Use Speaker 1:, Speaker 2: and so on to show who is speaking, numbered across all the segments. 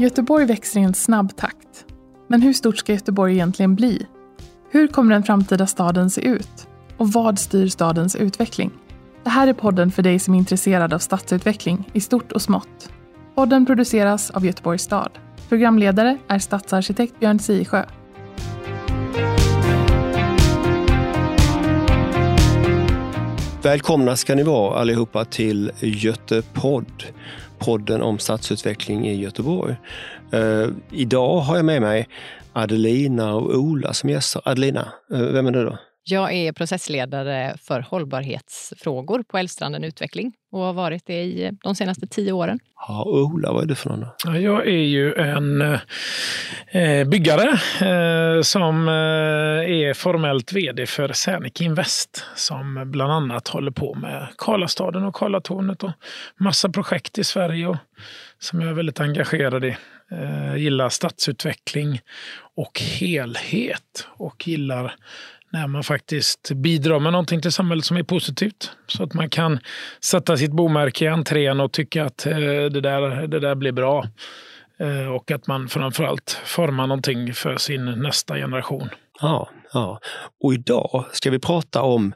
Speaker 1: Göteborg växer i en snabb takt. Men hur stort ska Göteborg egentligen bli? Hur kommer den framtida staden se ut? Och vad styr stadens utveckling? Det här är podden för dig som är intresserad av stadsutveckling i stort och smått. Podden produceras av Göteborgs stad. Programledare är stadsarkitekt Björn Sisjö.
Speaker 2: Välkomna ska ni vara allihopa till Götepodd, podden om stadsutveckling i Göteborg. Uh, idag har jag med mig Adelina och Ola som gäster. Adelina, uh, vem är du då?
Speaker 3: Jag är processledare för hållbarhetsfrågor på Älvstranden Utveckling och har varit det i de senaste tio åren.
Speaker 2: Ja, Ola, vad är du för någon?
Speaker 4: Ja, jag är ju en eh, byggare eh, som eh, är formellt vd för Serneke Invest som bland annat håller på med Karlastaden och Karlatornet och massa projekt i Sverige och, som jag är väldigt engagerad i. Eh, gillar stadsutveckling och helhet och gillar när man faktiskt bidrar med någonting till samhället som är positivt. Så att man kan sätta sitt bomärke i entrén och tycka att eh, det där, det där blir bra. Eh, och att man framförallt formar någonting för sin nästa generation.
Speaker 2: Ja, ja. Och idag ska vi prata om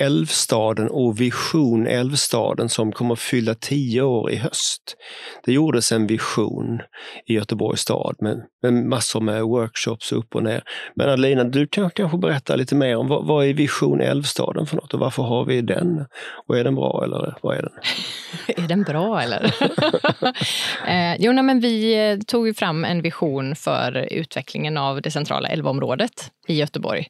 Speaker 2: Älvstaden och Vision Älvstaden som kommer att fylla tio år i höst. Det gjordes en vision i Göteborgs stad med, med massor med workshops upp och ner. Men Adelina, du kan kanske berätta lite mer om vad, vad är Vision Älvstaden för något och varför har vi den? Och är den bra eller vad är den?
Speaker 3: är den bra eller? eh, jo, nej, men vi eh, tog fram en vision för utvecklingen av det centrala älvområdet i Göteborg.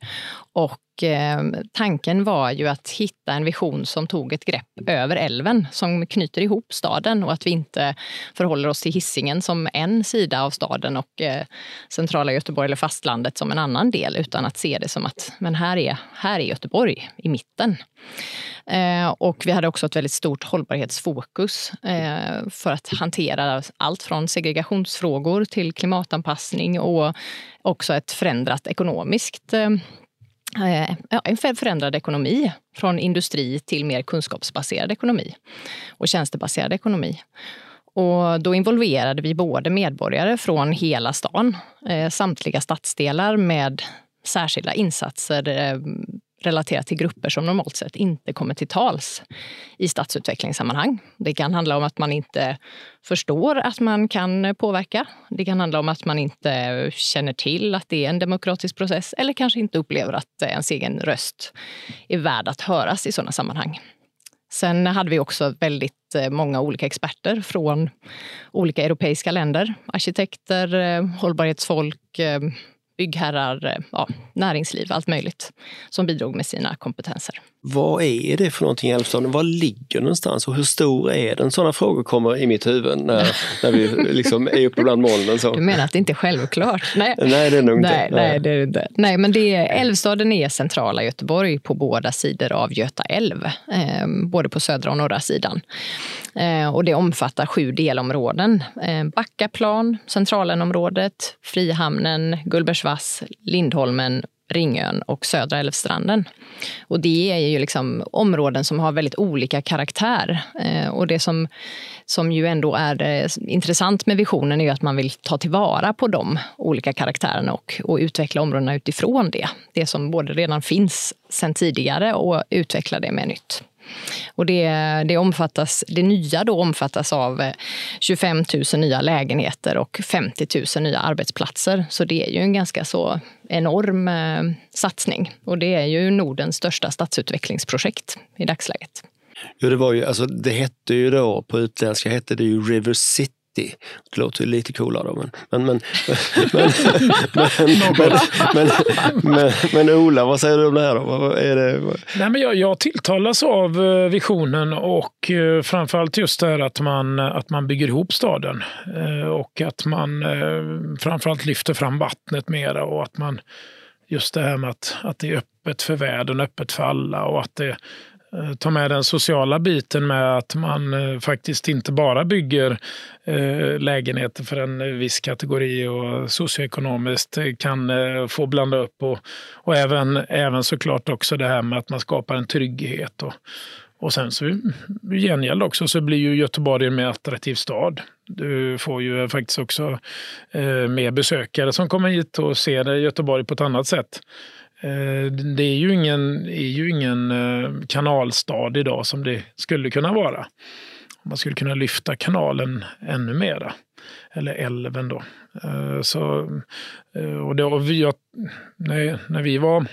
Speaker 3: Och Eh, tanken var ju att hitta en vision som tog ett grepp över älven som knyter ihop staden och att vi inte förhåller oss till hissingen som en sida av staden och eh, centrala Göteborg eller fastlandet som en annan del utan att se det som att men här är, här är Göteborg i mitten. Eh, och vi hade också ett väldigt stort hållbarhetsfokus eh, för att hantera allt från segregationsfrågor till klimatanpassning och också ett förändrat ekonomiskt eh, Eh, en förändrad ekonomi från industri till mer kunskapsbaserad ekonomi och tjänstebaserad ekonomi. Och då involverade vi både medborgare från hela stan, eh, samtliga stadsdelar med särskilda insatser eh, relaterat till grupper som normalt sett inte kommer till tals i stadsutvecklingssammanhang. Det kan handla om att man inte förstår att man kan påverka. Det kan handla om att man inte känner till att det är en demokratisk process eller kanske inte upplever att ens egen röst är värd att höras i sådana sammanhang. Sen hade vi också väldigt eh, många olika experter från olika europeiska länder. Arkitekter, eh, hållbarhetsfolk, eh, byggherrar, eh, ja, näringsliv, allt möjligt som bidrog med sina kompetenser.
Speaker 2: Vad är det för någonting i Älvstaden? Var ligger någonstans och hur stor är den? Sådana frågor kommer i mitt huvud när, när vi liksom är uppe bland molnen. Så.
Speaker 3: Du menar att det inte är självklart? Nej,
Speaker 2: nej det är nog inte.
Speaker 3: Nej, nej, det är inte. nej men det är, Älvstaden är centrala Göteborg på båda sidor av Göta älv, eh, både på södra och norra sidan. Eh, och det omfattar sju delområden. Eh, Backaplan, Centralenområdet, Frihamnen, Gullbergsvass, Lindholmen Ringön och södra Älvstranden. Och det är ju liksom områden som har väldigt olika karaktär. Eh, och det som, som ju ändå är eh, intressant med visionen är ju att man vill ta tillvara på de olika karaktärerna och, och utveckla områdena utifrån det. Det som både redan finns sedan tidigare och utveckla det med nytt. Och det, det, omfattas, det nya då omfattas av eh, 25 000 nya lägenheter och 50 000 nya arbetsplatser. Så det är ju en ganska så enorm eh, satsning. Och det är ju Nordens största stadsutvecklingsprojekt i dagsläget.
Speaker 2: Jo, det var ju, alltså det hette ju då, på utländska hette det ju River City det låter lite coolare då, men, men, men, men, men, men, Ola, vad säger du om det här? Då? Är det...
Speaker 4: Nej, men jag, jag tilltalas av eh, visionen och eh, framförallt just det här att man, att man bygger ihop staden eh, och att man framförallt lyfter fram vattnet mera och att man just det här med att, att det är öppet för världen, öppet för alla och att det Eh, ta med den sociala biten med att man eh, faktiskt inte bara bygger eh, lägenheter för en viss kategori och socioekonomiskt kan få blanda upp och, och även, även såklart också det här med att man skapar en trygghet och, Och sen så mm, i gengäld också så blir ju Göteborg en mer attraktiv stad. Du får ju faktiskt också eh, mer besökare som kommer hit och ser Göteborg på ett annat sätt. Eh, det är ju ingen, är ju ingen eh, kanalstad idag som det skulle kunna vara. Man skulle kunna lyfta kanalen ännu mera. Eller älven då. Eh, så, och det, och vi, när, när vi var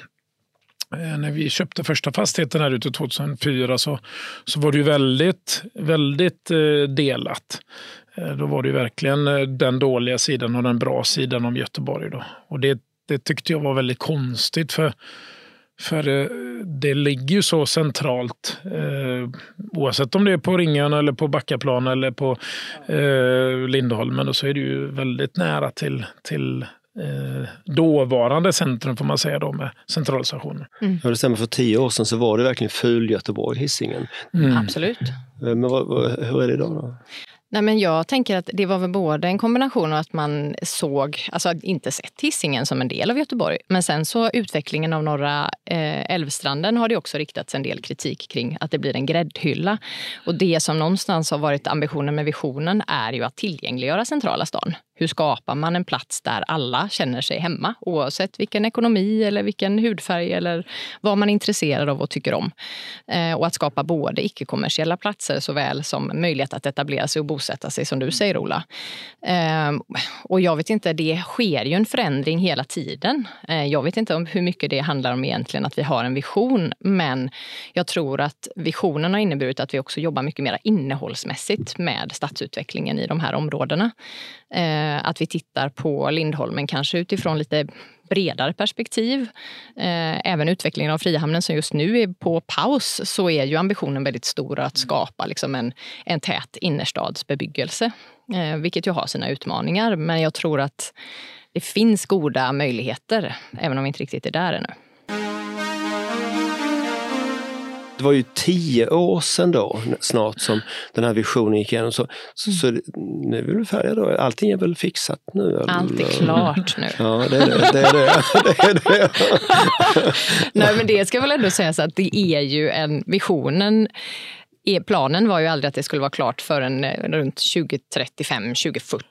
Speaker 4: när vi köpte första fastigheten här ute 2004 så, så var det ju väldigt, väldigt delat. Då var det ju verkligen den dåliga sidan och den bra sidan om Göteborg. Då. Och det det tyckte jag var väldigt konstigt för, för eh, det ligger ju så centralt eh, oavsett om det är på Ringön eller på Backaplan eller på eh, Lindholmen så är det ju väldigt nära till, till eh, dåvarande centrum får man säga då med centralstationen.
Speaker 2: Mm. Ja, det stämmer, för tio år sedan så var det verkligen ful Göteborg, Hisingen.
Speaker 3: Mm. Absolut.
Speaker 2: Eh, men vad, vad, hur är det idag då?
Speaker 3: Nej, men jag tänker att det var väl både en kombination av att man såg, alltså inte sett Hisingen som en del av Göteborg, men sen så utvecklingen av norra eh, Älvstranden har det också riktats en del kritik kring att det blir en gräddhylla. Och det som någonstans har varit ambitionen med visionen är ju att tillgängliggöra centrala stan. Hur skapar man en plats där alla känner sig hemma oavsett vilken ekonomi eller vilken hudfärg eller vad man är intresserad av och tycker om. Eh, och att skapa både icke-kommersiella platser såväl som möjlighet att etablera sig och bosätta sig som du säger Ola. Ehm, och jag vet inte, det sker ju en förändring hela tiden. Eh, jag vet inte om hur mycket det handlar om egentligen att vi har en vision men jag tror att visionen har inneburit att vi också jobbar mycket mer innehållsmässigt med stadsutvecklingen i de här områdena. Eh, att vi tittar på Lindholmen kanske utifrån lite bredare perspektiv. Eh, även utvecklingen av Frihamnen som just nu är på paus så är ju ambitionen väldigt stor att skapa liksom en, en tät innerstadsbebyggelse. Eh, vilket ju har sina utmaningar men jag tror att det finns goda möjligheter även om vi inte riktigt är där ännu.
Speaker 2: Det var ju tio år sedan då snart som den här visionen gick igenom. Så, så, så nu är vi väl färdiga då? Allting är väl fixat nu?
Speaker 3: Allt är klart nu.
Speaker 2: Ja, det är det. det, är det. det, är det.
Speaker 3: Nej, men det ska väl ändå sägas att det är ju en visionen Planen var ju aldrig att det skulle vara klart förrän runt 2035, 2040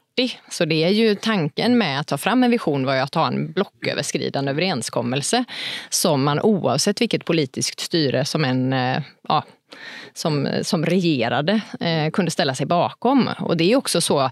Speaker 3: så det är ju tanken med att ta fram en vision var ju att ha en blocköverskridande överenskommelse som man oavsett vilket politiskt styre som en eh, ja, som, som regerade eh, kunde ställa sig bakom. Och det är också så,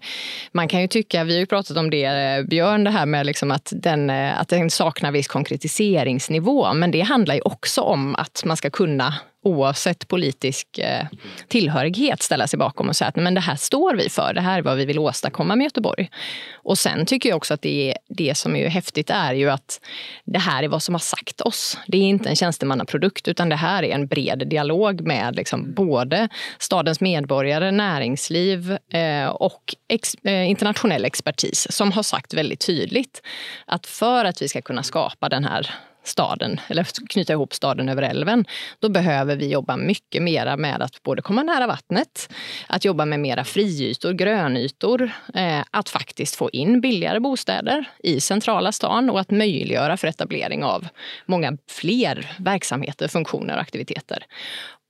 Speaker 3: man kan ju tycka, vi har ju pratat om det eh, Björn, det här med liksom att, den, eh, att den saknar viss konkretiseringsnivå. Men det handlar ju också om att man ska kunna oavsett politisk eh, tillhörighet ställa sig bakom och säga att men det här står vi för, det här är vad vi vill åstadkomma med Göteborg. Och sen tycker jag också att det, det som är häftigt är ju att det här är vad som har sagt oss. Det är inte en tjänstemannaprodukt utan det här är en bred dialog med liksom både stadens medborgare, näringsliv eh, och ex, eh, internationell expertis som har sagt väldigt tydligt att för att vi ska kunna skapa den här staden, eller knyta ihop staden över älven, då behöver vi jobba mycket mera med att både komma nära vattnet, att jobba med mera friytor, grönytor, eh, att faktiskt få in billigare bostäder i centrala stan och att möjliggöra för etablering av många fler verksamheter, funktioner och aktiviteter.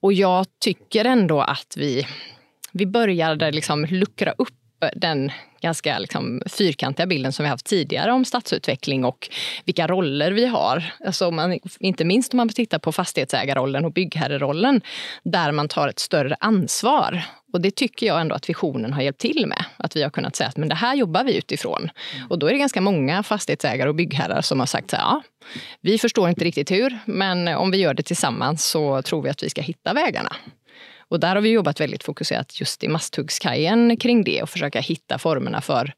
Speaker 3: Och jag tycker ändå att vi vi började liksom luckra upp den ganska liksom fyrkantiga bilden som vi haft tidigare om stadsutveckling och vilka roller vi har. Alltså man, inte minst om man tittar på fastighetsägarrollen och byggherrerollen där man tar ett större ansvar. Och det tycker jag ändå att visionen har hjälpt till med. Att vi har kunnat säga att men det här jobbar vi utifrån. Och då är det ganska många fastighetsägare och byggherrar som har sagt så här, ja, vi förstår inte riktigt hur, men om vi gör det tillsammans så tror vi att vi ska hitta vägarna. Och där har vi jobbat väldigt fokuserat just i Masthuggskajen kring det och försöka hitta formerna för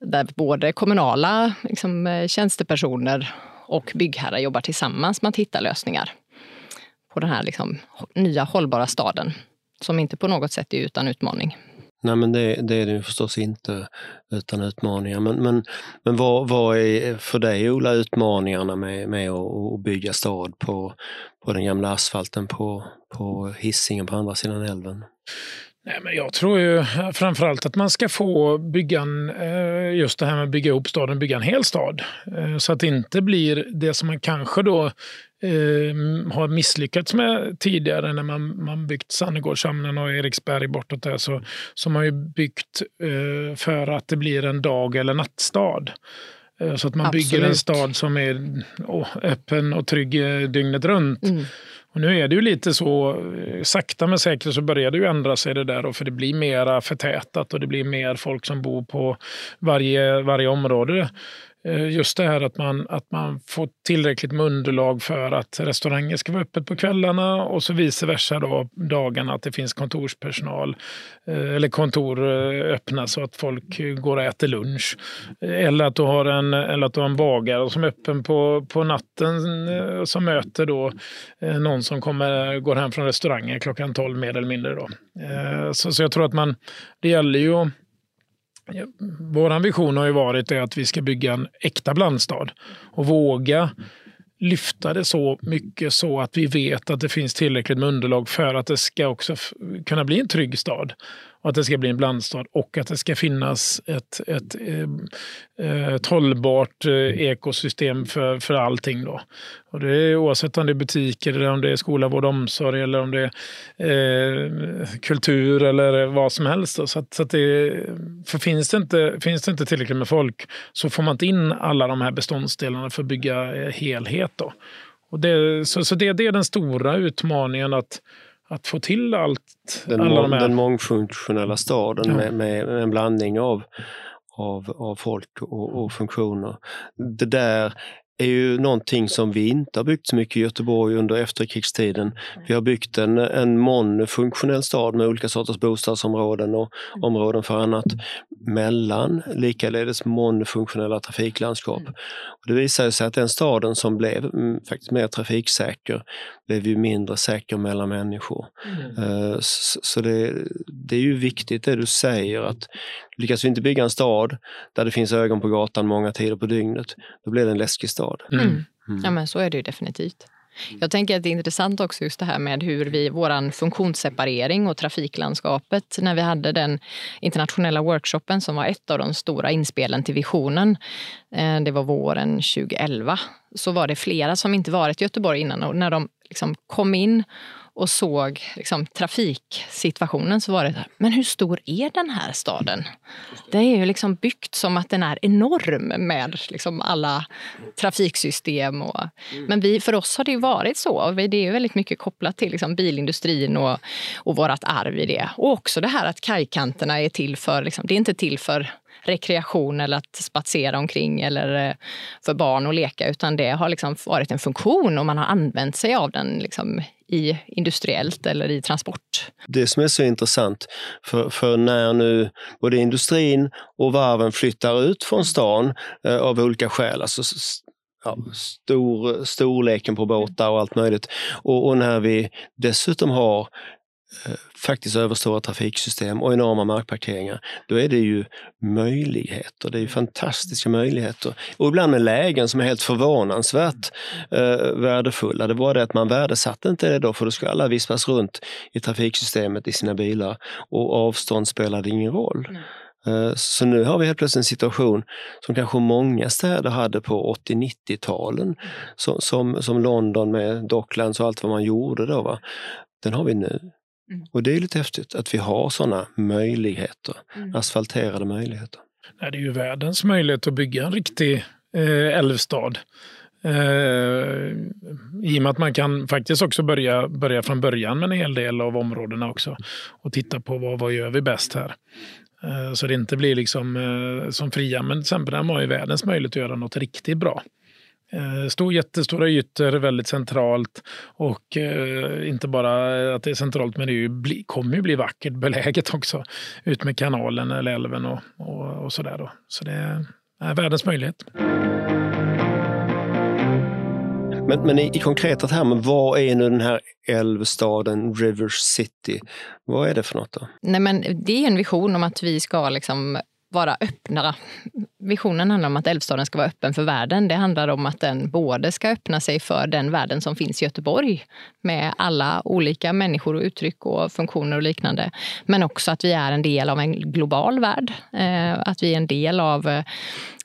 Speaker 3: där både kommunala liksom, eh, tjänstepersoner och byggherrar jobbar tillsammans med att hitta lösningar på den här liksom, nya hållbara staden som inte på något sätt är utan utmaning.
Speaker 2: Nej, men det, det är det förstås inte utan utmaningar. Men, men, men vad, vad är för dig, Ola, utmaningarna med, med att bygga stad på, på den gamla asfalten på, på hissingen på andra sidan älven?
Speaker 4: Nej, men jag tror ju framförallt att man ska få bygga en, eh, just det här med att bygga ihop staden, bygga en hel stad. Eh, så att det inte blir det som man kanske då eh, har misslyckats med tidigare när man, man byggt Sannegårdshamnen och Eriksberg bortåt där så, så man ju byggt för att det blir en dag eller nattstad. Så att man Absolut. bygger en stad som är öppen och trygg dygnet runt. Mm. Och nu är det ju lite så, eh, sakta men säkert så börjar det ju ändra sig det där. för det blir mera förtätat och det blir mer folk som bor på varje, varje område. Eh, just det här att man, att man får tillräckligt med underlag för att restauranger ska vara öppet på kvällarna och så vice versa då dagarna att det finns kontorspersonal eh, eller kontor eh, öppna så att folk går och äter lunch. Eller att du har en, eller att du har en bagare som är öppen på, på natten som möter då någon som kommer, går hem från restaurangen klockan 12 mer eller mindre. Då. Så, så jag tror att man, det gäller ju att vår ambition har ju varit att vi ska bygga en äkta blandstad och våga lyfta det så mycket så att vi vet att det finns tillräckligt med underlag för att det ska också kunna bli en trygg stad att det ska bli en blandstad och att det ska finnas ett, ett, eh, ett hållbart eh, ekosystem för, för allting. Då. Och det är oavsett om det är butiker, eller om det är skola, vård och omsorg eller om det är eh, kultur eller vad som helst. Då. Så att, så att det, för finns det, inte, finns det inte tillräckligt med folk så får man inte in alla de här beståndsdelarna för att bygga eh, helhet. Då. Och det, så så det, det är den stora utmaningen att att få till allt.
Speaker 2: Den, alla de här. den mångfunktionella staden ja. med, med, en blandning av, av, av folk och, och funktioner. Det där är ju någonting som vi inte har byggt så mycket i Göteborg under efterkrigstiden. Vi har byggt en, en monofunktionell stad med olika sorters bostadsområden och områden för annat mellan likaledes monofunktionella trafiklandskap. Mm. Och det visade sig att den staden som blev mm, faktiskt mer trafiksäker blev ju mindre säker mellan människor. Mm. Uh, så, så det, det, är ju viktigt det du säger att lyckas vi inte bygga en stad där det finns ögon på gatan många tider på dygnet, då blir det en läskig stad.
Speaker 3: Mm. Mm. Ja men så är det ju definitivt. Mm. Jag tänker att det är intressant också just det här med hur vi, våran funktionsseparering och trafiklandskapet, när vi hade den internationella workshopen som var ett av de stora inspelen till visionen, eh, det var våren 2011, så var det flera som inte varit i Göteborg innan och när de liksom kom in och såg liksom, trafiksituationen så var det där, men hur stor är den här staden? Det är ju liksom byggt som att den är enorm med liksom alla trafiksystem. Och, mm. men vi, för oss har det varit så. Det är väldigt mycket kopplat till liksom bilindustrin och, och vårt arv i det. Och också det här att kajkanterna är till för, liksom, det är inte till för rekreation eller att spatsera omkring eller eh, för barn att leka utan det har liksom varit en funktion och man har använt sig av den liksom i industriellt eller i transport.
Speaker 2: Det som är så intressant, för, för när nu både industrin och varven flyttar ut från stan eh, av olika skäl, alltså ja, stor, storleken på båtar och allt möjligt. Och, och, när vi dessutom har Eh, faktiskt överstora trafiksystem och enorma markparkeringar, då är det ju möjligheter. Det är ju fantastiska möjligheter. Och ibland med lägen som är helt förvånansvärt eh, värdefulla. Det var det att man värdesatte inte det då, för då skulle alla vispas runt i trafiksystemet i sina bilar och avstånd spelade ingen roll. Mm. Så nu har vi helt plötsligt en situation som kanske många städer hade på 80-90-talen, mm. som, som, som, London med Docklands och allt vad man gjorde då. Va? Den har vi nu. Mm. Och det är lite häftigt att vi har sådana möjligheter, mm. asfalterade möjligheter.
Speaker 4: Det är ju världens möjlighet att bygga en riktig eh, älvstad. Eh, I och med att man kan faktiskt också börja, börja från början med en hel del av områdena också och titta på vad, vad gör vi bäst här. Eh, så det inte blir liksom eh, som fria, men till exempel har ju världens möjlighet att göra något riktigt bra. Eh, stor, jättestora ytor, väldigt centralt och eh, inte bara att det är centralt men det ju bli, kommer ju bli vackert beläget också. Ut med kanalen eller älven och, och, och sådär. Så det är världens möjlighet.
Speaker 2: Men, men i, i konkreta termer, vad är nu den här älvstaden River City? Vad är det för något? Då?
Speaker 3: Nej, men det är en vision om att vi ska liksom vara öppna. Visionen handlar om att Älvstaden ska vara öppen för världen. Det handlar om att den både ska öppna sig för den världen som finns i Göteborg med alla olika människor och uttryck och funktioner och liknande. Men också att vi är en del av en global värld. Eh, att vi är en del av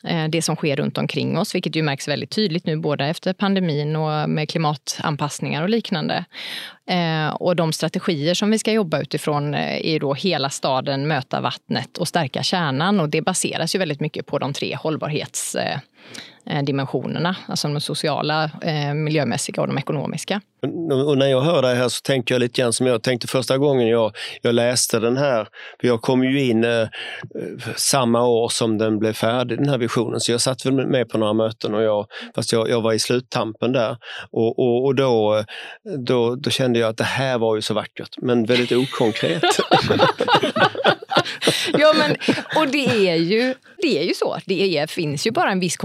Speaker 3: Eh, det som sker runt omkring oss, vilket ju märks väldigt tydligt nu både efter pandemin och med klimatanpassningar och liknande. Eh, och de strategier som vi ska jobba utifrån eh, är då hela staden, möta vattnet och stärka kärnan. Och det baseras ju väldigt mycket på de tre hållbarhets hållbarhetsdimensionerna, alltså de sociala, miljömässiga och de ekonomiska.
Speaker 2: Och när jag hör det här så tänker jag lite grann som jag tänkte första gången jag, jag läste den här. För jag kom ju in eh, samma år som den blev färdig, den här visionen. Så jag satt väl med på några möten, och jag, fast jag, jag var i sluttampen där. Och, och, och då, då, då kände jag att det här var ju så vackert, men väldigt okonkret.
Speaker 3: ja, men, och det är, ju, det är ju så. Det är, finns ju bara en viss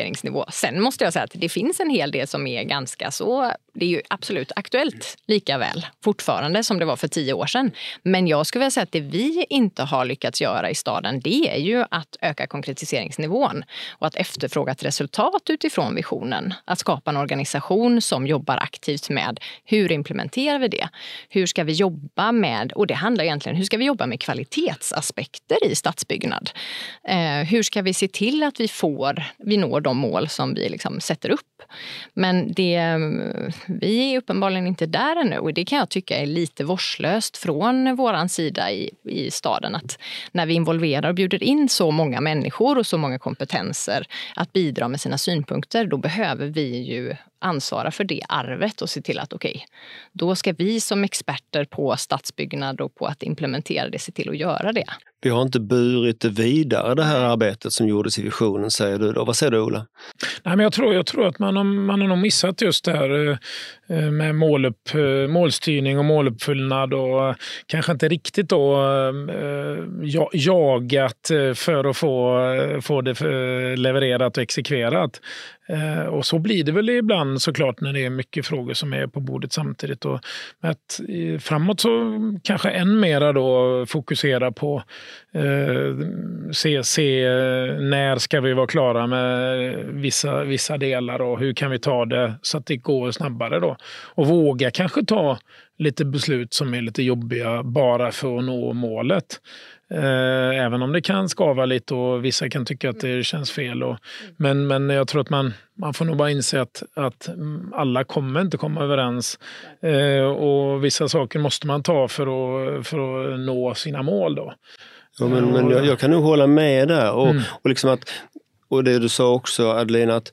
Speaker 3: konkretiseringsnivå. Sen måste jag säga att det finns en hel del som är ganska så... Det är ju absolut aktuellt lika väl fortfarande som det var för tio år sedan. Men jag skulle vilja säga att det vi inte har lyckats göra i staden det är ju att öka konkretiseringsnivån och att efterfråga ett resultat utifrån visionen. Att skapa en organisation som jobbar aktivt med hur implementerar vi det? Hur ska vi jobba med, och det handlar egentligen hur ska vi jobba med kvalitetsaspekter i stadsbyggnad? Eh, hur ska vi se till att vi får, vi når de mål som vi liksom sätter upp? Men det, vi är uppenbarligen inte där ännu och det kan jag tycka är lite vårdslöst från vår sida i, i staden. Att när vi involverar och bjuder in så många människor och så många kompetenser att bidra med sina synpunkter, då behöver vi ju ansvara för det arvet och se till att okej, okay, då ska vi som experter på stadsbyggnad och på att implementera det se till att göra det.
Speaker 2: Vi har inte burit det vidare det här arbetet som gjordes i visionen säger du då. Vad säger du Ola?
Speaker 4: Nej, men jag, tror, jag tror att man har, man har nog missat just det här eh, eh, med målupp, eh, målstyrning och måluppfyllnad och kanske inte riktigt då jagat för att få, få det levererat och exekverat. Eh, och så blir det väl ibland såklart när det är mycket frågor som är på bordet samtidigt. Och att, eh, framåt så kanske än mera då fokusera på eh, se, se eh, när ska vi vara klara med vissa, vissa delar och hur kan vi ta det så att det går snabbare då. Och våga kanske ta lite beslut som är lite jobbiga bara för att nå målet. Eh, även om det kan skava lite och vissa kan tycka att det känns fel. Och, men, men jag tror att man, man får nog bara inse att, att alla kommer inte komma överens. Eh, och vissa saker måste man ta för att, för att nå sina mål. Då.
Speaker 2: Ja, men, men jag, jag kan nog hålla med där. Och, mm. och, liksom att, och det du sa också Adelina, att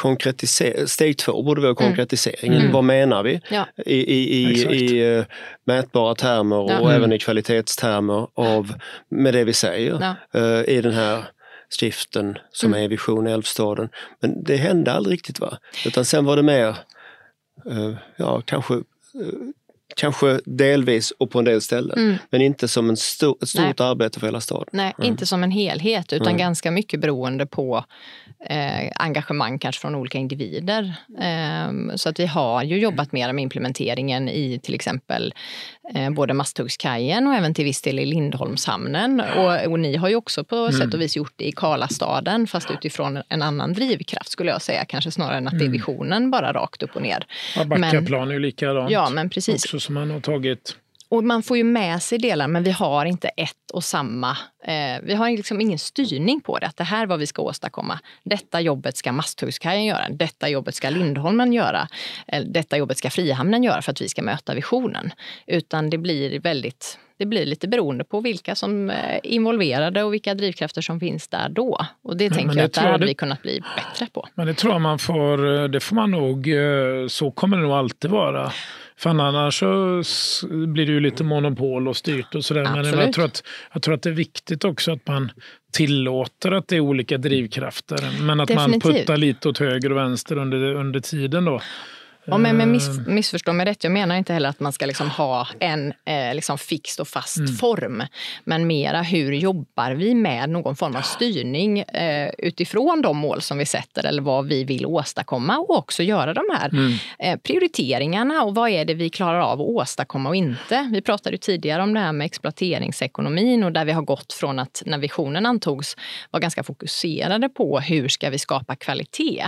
Speaker 2: konkretisering, steg två borde vara mm. konkretiseringen. Mm. Vad menar vi ja. i, i, i, i uh, mätbara termer och ja. även i kvalitetstermer av, med det vi säger ja. uh, i den här skriften som mm. är Vision Älvstaden. Men det hände aldrig riktigt va? Utan sen var det mer, uh, ja kanske Kanske delvis och på en del ställen, mm. men inte som en stor, ett stort Nej. arbete för hela staden.
Speaker 3: Nej, mm. inte som en helhet utan mm. ganska mycket beroende på eh, engagemang kanske från olika individer. Eh, så att vi har ju jobbat mer med implementeringen i till exempel eh, både Masthuggskajen och även till viss del i Lindholmshamnen. Och, och ni har ju också på mm. sätt och vis gjort det i Karlastaden fast utifrån en annan drivkraft skulle jag säga, kanske snarare än att det är mm. visionen bara rakt upp och ner.
Speaker 4: Ja, Backaplan är ju likadant.
Speaker 3: Ja, men precis.
Speaker 4: Också som man har tagit
Speaker 3: och man får ju med sig delar, men vi har inte ett och samma. Eh, vi har liksom ingen styrning på det. Att det här är vad vi ska åstadkomma. Detta jobbet ska Masthuggskajen göra. Detta jobbet ska Lindholmen göra. Detta jobbet ska Frihamnen göra för att vi ska möta visionen. Utan det blir väldigt det blir lite beroende på vilka som är involverade och vilka drivkrafter som finns där då. Och det tänker jag att där hade vi kunnat bli bättre på.
Speaker 4: Men det tror jag man får, det får man nog, eh, så kommer det nog alltid vara. För annars så blir det ju lite monopol och styrt och sådär. Men jag tror, att, jag tror att det är viktigt också att man tillåter att det är olika drivkrafter. Men att Definitivt. man puttar lite åt höger och vänster under, under tiden då.
Speaker 3: Ja, men, men miss, eh. missförstå mig rätt, jag menar inte heller att man ska liksom ha en eh, liksom fix och fast mm. form. Men mera hur jobbar vi med någon form av styrning eh, utifrån de mål som vi sätter eller vad vi vill åstadkomma och också göra de här mm. eh, prioriteringarna och vad är det vi klarar av att åstadkomma och inte. Vi pratade tidigare om det här med exploateringsekonomin och där vi har gått från att när visionen antogs var ganska fokuserade på hur ska vi skapa kvalitet?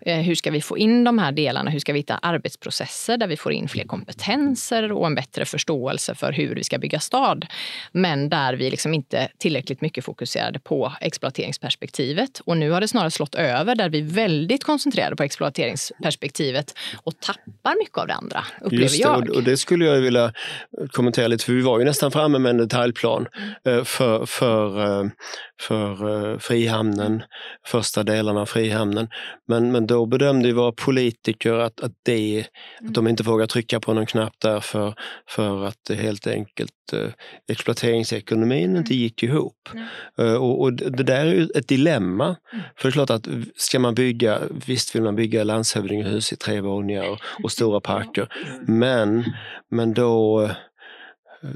Speaker 3: Eh, hur ska vi få in de här delarna? Hur ska vi hitta arbetsprocesser där vi får in fler kompetenser och en bättre förståelse för hur vi ska bygga stad. Men där vi liksom inte tillräckligt mycket fokuserade på exploateringsperspektivet. Och nu har det snarare slått över där vi är väldigt koncentrerade på exploateringsperspektivet och tappar mycket av det andra, upplever Just det, jag.
Speaker 2: Och det skulle jag vilja kommentera lite, för vi var ju nästan framme med en detaljplan mm. för, för, eh, för eh, Frihamnen, första delarna av Frihamnen. Men, men då bedömde våra politiker att, att, det, att mm. de inte vågar trycka på någon knapp där för, för att helt enkelt eh, exploateringsekonomin inte mm. gick ihop. Mm. Och, och, det där är ju ett dilemma. Mm. För det är klart att ska man bygga, visst vill man bygga landshövdingehus i tre våningar och, och stora parker, men, men då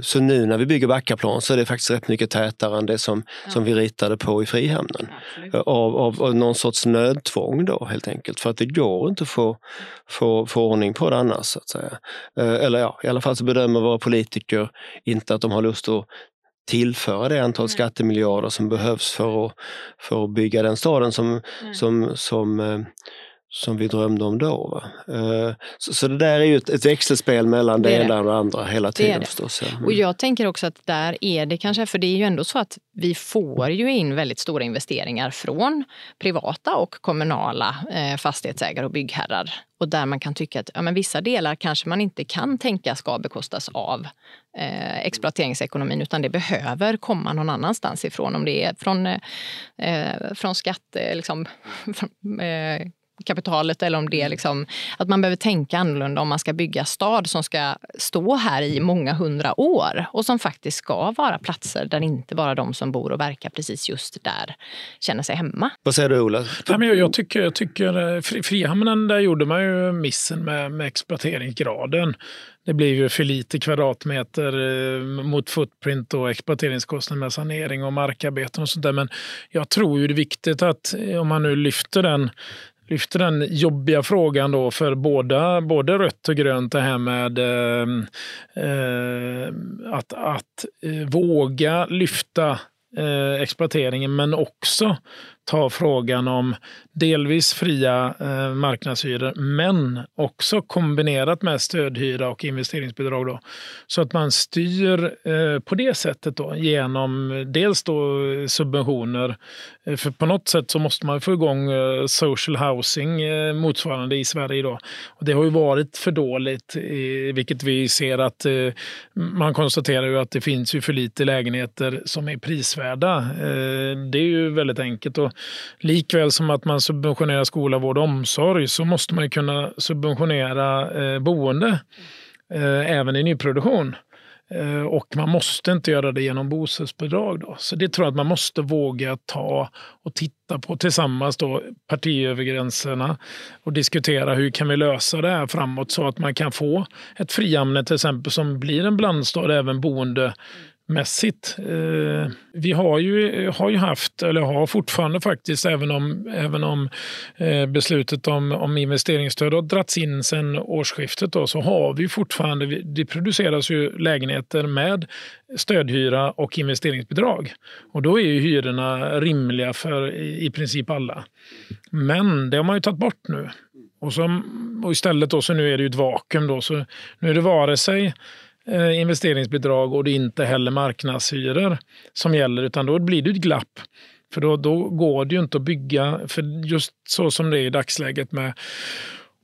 Speaker 2: så nu när vi bygger Backaplan så är det faktiskt rätt mycket tätare än det som, ja. som vi ritade på i Frihamnen. Av, av, av, någon sorts nödtvång då helt enkelt, för att det går inte att få, få, få ordning på det annars. Så att säga. Eh, eller ja, i alla fall så bedömer våra politiker inte att de har lust att tillföra det antal skattemiljarder som behövs för att, för att bygga den staden som, som, som eh, som vi drömde om då. Uh, så, så, det där är ju ett, ett växelspel mellan det, det ena och det andra hela tiden det förstås.
Speaker 3: Mm. Och jag tänker också att där är det kanske, för det är ju ändå så att vi får ju in väldigt stora investeringar från privata och kommunala eh, fastighetsägare och byggherrar. Och där man kan tycka att ja, men vissa delar kanske man inte kan tänka ska bekostas av eh, exploateringsekonomin utan det behöver komma någon annanstans ifrån. Om det är från, eh, från skatte, liksom, eh, kapitalet eller om det är mm. liksom, att man behöver tänka annorlunda om man ska bygga stad som ska stå här i många hundra år och som faktiskt ska vara platser där inte bara de som bor och verkar precis just där känner sig hemma.
Speaker 2: Vad säger du Ola?
Speaker 4: Ja, men jag, jag, tycker, jag tycker eh, Frihamnen, där gjorde man ju missen med, med exploateringsgraden. Det blir ju för lite kvadratmeter eh, mot footprint och exploateringskostnader med sanering och markarbeten och sånt där. Men jag tror ju det är viktigt att eh, om man nu lyfter den lyfter den jobbiga frågan då för båda, både rött och grönt, det här med eh, att, att eh, våga lyfta eh, exploateringen men också ta frågan om delvis fria eh, marknadshyror men också kombinerat med stödhyra och investeringsbidrag. Då, så att man styr eh, på det sättet då, genom dels då subventioner. Eh, för på något sätt så måste man få igång eh, social housing eh, motsvarande i Sverige. Då. Och det har ju varit för dåligt, vilket vi ser att eh, man konstaterar ju att det finns ju för lite lägenheter som är prisvärda. Eh, det är ju väldigt enkelt. Och likväl som att man subventionerar skola, vård och omsorg så måste man kunna subventionera eh, boende eh, även i nyproduktion. Eh, och man måste inte göra det genom bostadsbidrag. Då. Så det tror jag att man måste våga ta och titta på tillsammans då, partiövergränserna och diskutera hur kan vi lösa det här framåt så att man kan få ett frihamne till exempel som blir en blandstad även boende mässigt. Eh, vi har ju, har ju haft, eller har fortfarande faktiskt, även om, även om eh, beslutet om, om investeringsstöd har dragits in sedan årsskiftet, då, så har vi fortfarande, det produceras ju lägenheter med stödhyra och investeringsbidrag. Och då är ju hyrorna rimliga för i, i princip alla. Men det har man ju tagit bort nu. Och, så, och istället då, så nu är det ju ett vakuum. Då, så nu är det vare sig Eh, investeringsbidrag och det är inte heller marknadshyror som gäller utan då blir det ett glapp. För då, då går det ju inte att bygga, för just så som det är i dagsläget med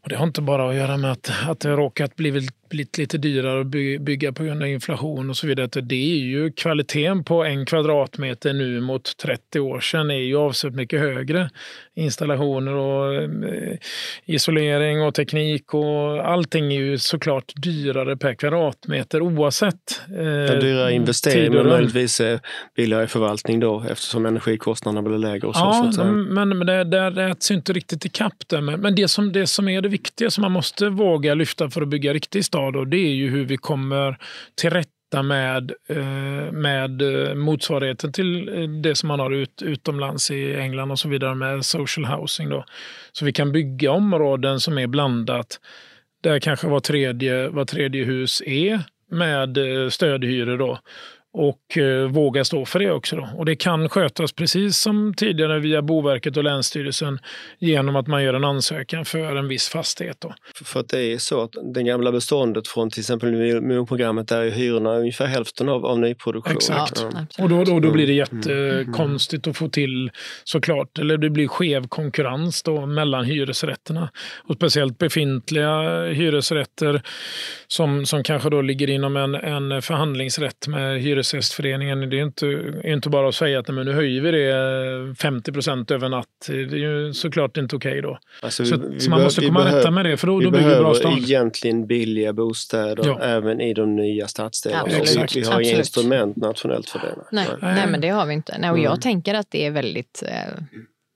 Speaker 4: och det har inte bara att göra med att, att det har råkat blivit blivit lite dyrare att bygga på grund av inflation och så vidare. Det är ju kvaliteten på en kvadratmeter nu mot 30 år sedan är ju avsevärt mycket högre. Installationer och eh, isolering och teknik och allting är ju såklart dyrare per kvadratmeter oavsett.
Speaker 2: Eh, Den dyra investering men möjligtvis billigare förvaltning då eftersom energikostnaderna blir lägre. Och så,
Speaker 4: ja, så men, men det, det äts inte riktigt i kapp där. Men, men det, som, det som är det viktiga som man måste våga lyfta för att bygga riktig stad och det är ju hur vi kommer till rätta med, eh, med eh, motsvarigheten till eh, det som man har ut, utomlands i England och så vidare med social housing. Då. Så vi kan bygga områden som är blandat där kanske var tredje, var tredje hus är med stödhyror. Då och eh, våga stå för det också. Då. Och det kan skötas precis som tidigare via Boverket och Länsstyrelsen genom att man gör en ansökan för en viss fastighet. Då.
Speaker 2: För att det är så att det gamla beståndet från till exempel miljonprogrammet där är hyrorna ungefär hälften av, av nyproduktion.
Speaker 4: Exakt. Ja. Och då, då, då blir det mm. jättekonstigt att få till såklart, eller det blir skev konkurrens då mellan hyresrätterna. Och speciellt befintliga hyresrätter som, som kanske då ligger inom en, en förhandlingsrätt med hyresrätter Hyresgästföreningen, det är inte, är inte bara att säga att men nu höjer vi det 50 procent över natt. Det är ju såklart inte okej okay då. Alltså, så, vi, så man måste komma rätta med det för då,
Speaker 2: vi
Speaker 4: då bygger vi bra stad.
Speaker 2: egentligen billiga bostäder ja. även i de nya stadsdelarna. Ja, vi, vi har inga instrument nationellt för det.
Speaker 3: Nej, nej. nej men det har vi inte. Nej, och jag mm. tänker att det är väldigt eh,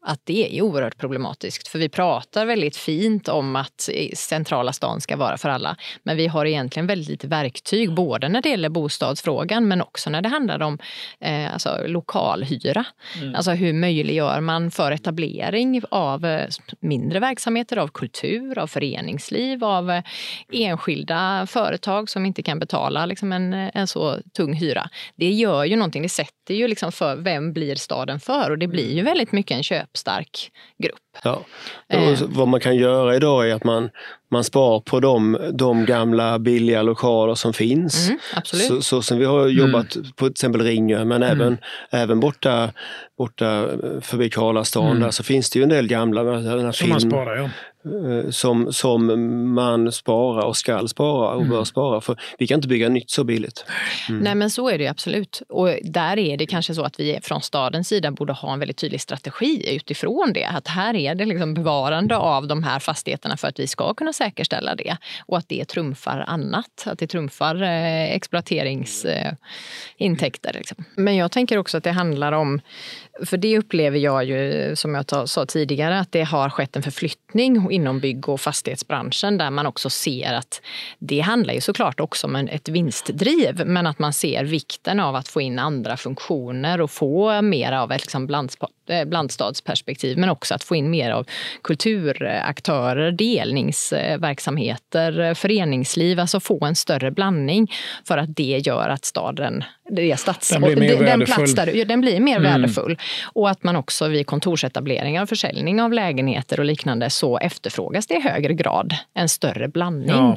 Speaker 3: att det är oerhört problematiskt. För vi pratar väldigt fint om att centrala stan ska vara för alla. Men vi har egentligen väldigt lite verktyg, både när det gäller bostadsfrågan men också när det handlar om eh, alltså, lokalhyra. Mm. Alltså hur möjliggör man för etablering av eh, mindre verksamheter, av kultur, av föreningsliv, av eh, enskilda företag som inte kan betala liksom, en, en så tung hyra. Det gör ju någonting, det sätter ju liksom för vem blir staden för och det blir ju väldigt mycket en köp stark grupp.
Speaker 2: Ja. Eh. Vad man kan göra idag är att man, man spar på de, de gamla billiga lokaler som finns. Mm, så, så, som vi har jobbat mm. på till exempel Ringö men mm. även, även borta, borta förbi Karlastan mm. där så finns det ju en del gamla.
Speaker 4: Som film, man sparar ja.
Speaker 2: Eh, som, som man sparar och skall spara och bör mm. spara. För vi kan inte bygga nytt så billigt.
Speaker 3: Mm. Nej men så är det absolut. Och där är det kanske så att vi från stadens sida borde ha en väldigt tydlig strategi utifrån det. Att här är det liksom bevarande av de här fastigheterna för att vi ska kunna säkerställa det. Och att det trumfar annat. Att det trumfar eh, exploateringsintäkter. Eh, liksom. Men jag tänker också att det handlar om för det upplever jag ju, som jag sa tidigare, att det har skett en förflyttning inom bygg och fastighetsbranschen där man också ser att det handlar ju såklart också om ett vinstdriv, men att man ser vikten av att få in andra funktioner och få mer av ett liksom eh, blandstadsperspektiv, men också att få in mer av kulturaktörer, delningsverksamheter, föreningsliv, alltså få en större blandning för att det gör att staden, det stads,
Speaker 4: den, blir mer
Speaker 3: den plats där, den blir mer mm. värdefull. Och att man också vid kontorsetableringar och försäljning av lägenheter och liknande så efterfrågas det i högre grad en större blandning.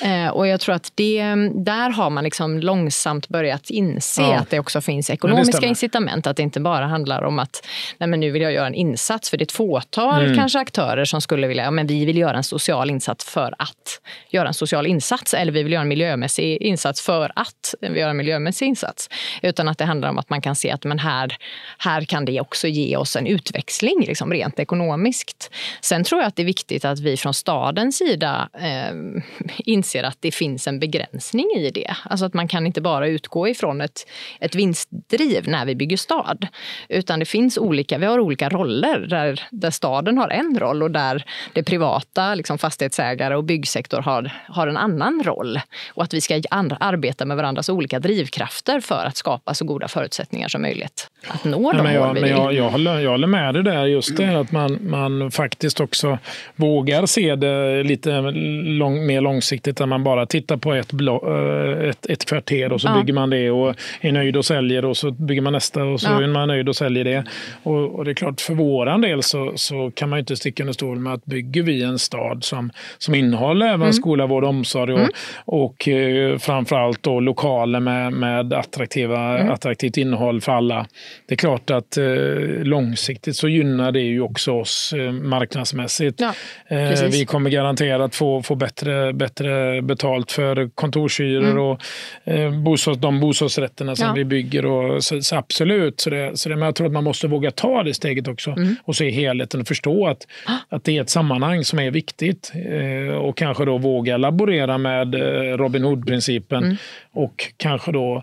Speaker 3: Ja. Eh, och jag tror att det, där har man liksom långsamt börjat inse ja. att det också finns ekonomiska incitament. Att det inte bara handlar om att nej men nu vill jag göra en insats för det är ett fåtal mm. kanske aktörer som skulle vilja, ja, men vi vill göra en social insats för att göra en social insats. Eller vi vill göra en miljömässig insats för att vi gör en miljömässig insats. Utan att det handlar om att man kan se att men här, här kan det också ge oss en utväxling liksom rent ekonomiskt. Sen tror jag att det är viktigt att vi från stadens sida eh, inser att det finns en begränsning i det. Alltså att man kan inte bara utgå ifrån ett, ett vinstdriv när vi bygger stad. Utan det finns olika, vi har olika roller där, där staden har en roll och där det privata, liksom fastighetsägare och byggsektor har, har en annan roll. Och att vi ska arbeta med varandras olika drivkrafter för att skapa så goda förutsättningar som möjligt att nå de
Speaker 4: jag, men jag, jag, håller, jag håller med dig där. Just det att man, man faktiskt också vågar se det lite lång, mer långsiktigt än man bara tittar på ett, blå, eh, ett, ett kvarter och så ja. bygger man det och är nöjd och säljer och så bygger man nästa och så ja. är man nöjd och säljer det. Och, och, det är klart, för våran del så, så kan man inte sticka under stol med att bygger vi en stad som, som innehåller även mm. skola, vård och omsorg och, mm. och eh, framförallt då lokaler med, med attraktiva, mm. attraktivt innehåll för alla. Det är klart att eh, långsiktigt så gynnar det ju också oss eh, marknadsmässigt. Ja. Eh, vi kommer garanterat få, få bättre, bättre betalt för kontorshyror mm. och eh, bostads, de bostadsrätterna som ja. vi bygger. Och, så, så absolut, så det, så det, men jag tror att man måste våga ta det steget också mm. och se helheten och förstå att, ah. att det är ett sammanhang som är viktigt. Eh, och kanske då våga laborera med eh, Robin Hood-principen mm. och kanske då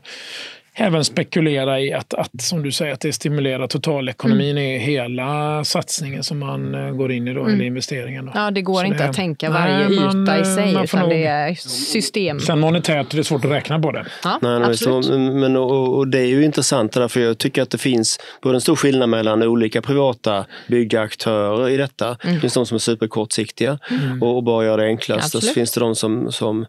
Speaker 4: även spekulera i att, att, som du säger, att det stimulerar totalekonomin mm. i hela satsningen som man eh, går in i, då, mm. eller investeringen. Då.
Speaker 3: Ja, det går Så inte det, att tänka varje nej, man, yta i sig, utan nog, det är system.
Speaker 4: Sen monetärt är det svårt att räkna på det.
Speaker 3: Ja, nej, absolut.
Speaker 2: Så, men, och, och, det är ju intressant därför jag tycker att det finns både en stor skillnad mellan olika privata byggaktörer i detta. Mm. Det finns de som är superkortsiktiga mm. och, och bara gör det enklast. Och så finns det de som, som